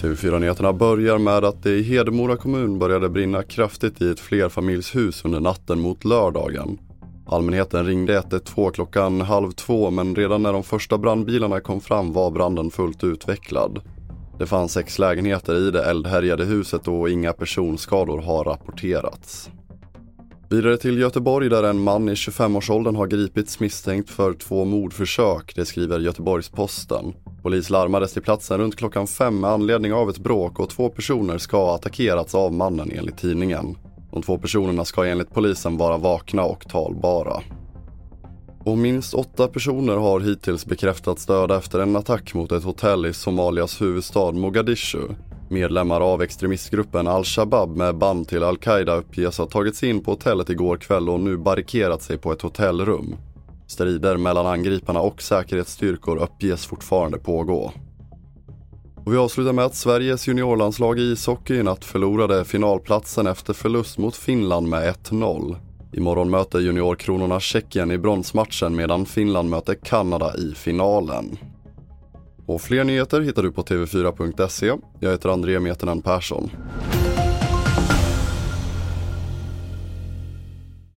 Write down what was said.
TV4-nyheterna börjar med att det i Hedemora kommun började brinna kraftigt i ett flerfamiljshus under natten mot lördagen. Allmänheten ringde 112 klockan halv två men redan när de första brandbilarna kom fram var branden fullt utvecklad. Det fanns sex lägenheter i det eldhärjade huset och inga personskador har rapporterats. Vidare till Göteborg där en man i 25-årsåldern har gripits misstänkt för två mordförsök, det skriver Göteborgs-Posten. Polis larmades till platsen runt klockan fem med anledning av ett bråk och två personer ska ha attackerats av mannen enligt tidningen. De två personerna ska enligt polisen vara vakna och talbara. Och minst åtta personer har hittills bekräftats döda efter en attack mot ett hotell i Somalias huvudstad Mogadishu. Medlemmar av extremistgruppen al-Shabab med band till al-Qaida uppges ha tagit sig in på hotellet igår kväll och nu barrikerat sig på ett hotellrum. Strider mellan angriparna och säkerhetsstyrkor uppges fortfarande pågå. Och vi avslutar med att Sveriges juniorlandslag i ishockey i natt förlorade finalplatsen efter förlust mot Finland med 1-0. Imorgon möter juniorkronorna Tjeckien i bronsmatchen medan Finland möter Kanada i finalen. Och fler nyheter hittar du på tv4.se. Jag heter André Metenen Persson.